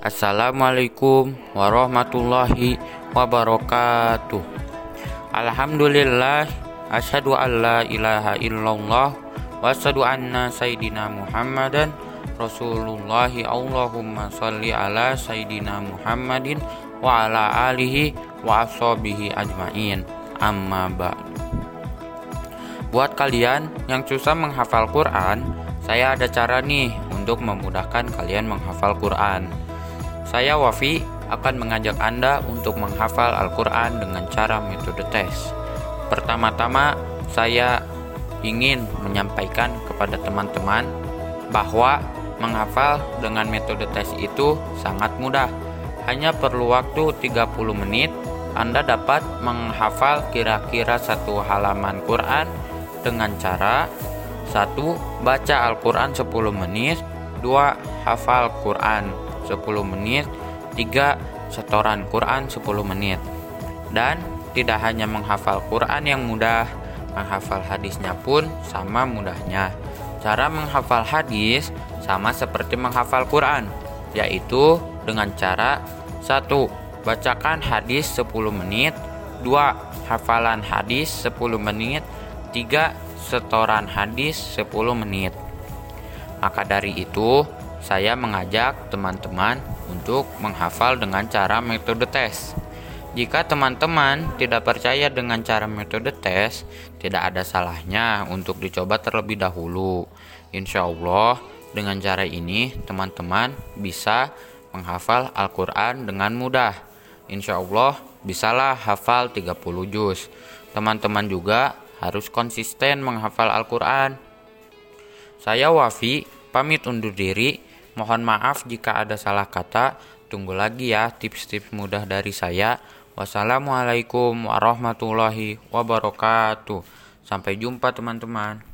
Assalamualaikum warahmatullahi wabarakatuh. Alhamdulillah asyhadu an la ilaha illallah wa asyhadu anna sayyidina Muhammadan Rasulullah Allahumma sholli ala sayyidina Muhammadin wa ala alihi wa ashabihi ajmain. Amma ba'du. Buat kalian yang susah menghafal Quran, saya ada cara nih untuk memudahkan kalian menghafal Quran. Saya Wafi akan mengajak Anda untuk menghafal Al-Quran dengan cara metode tes. Pertama-tama, saya ingin menyampaikan kepada teman-teman bahwa menghafal dengan metode tes itu sangat mudah. Hanya perlu waktu 30 menit, Anda dapat menghafal kira-kira satu halaman Quran dengan cara satu Baca Al-Quran 10 menit 2. Hafal Quran 10 menit 3. Setoran Quran 10 menit Dan tidak hanya menghafal Quran yang mudah Menghafal hadisnya pun sama mudahnya Cara menghafal hadis sama seperti menghafal Quran Yaitu dengan cara 1. Bacakan hadis 10 menit 2. Hafalan hadis 10 menit 3. Setoran hadis 10 menit. Maka dari itu, saya mengajak teman-teman untuk menghafal dengan cara metode tes. Jika teman-teman tidak percaya dengan cara metode tes, tidak ada salahnya untuk dicoba terlebih dahulu. Insya Allah, dengan cara ini teman-teman bisa menghafal Al-Quran dengan mudah. Insya Allah, bisalah hafal 30 juz. Teman-teman juga harus konsisten menghafal Al-Quran. Saya Wafi, pamit undur diri. Mohon maaf jika ada salah kata. Tunggu lagi ya tips-tips mudah dari saya. Wassalamualaikum warahmatullahi wabarakatuh. Sampai jumpa teman-teman.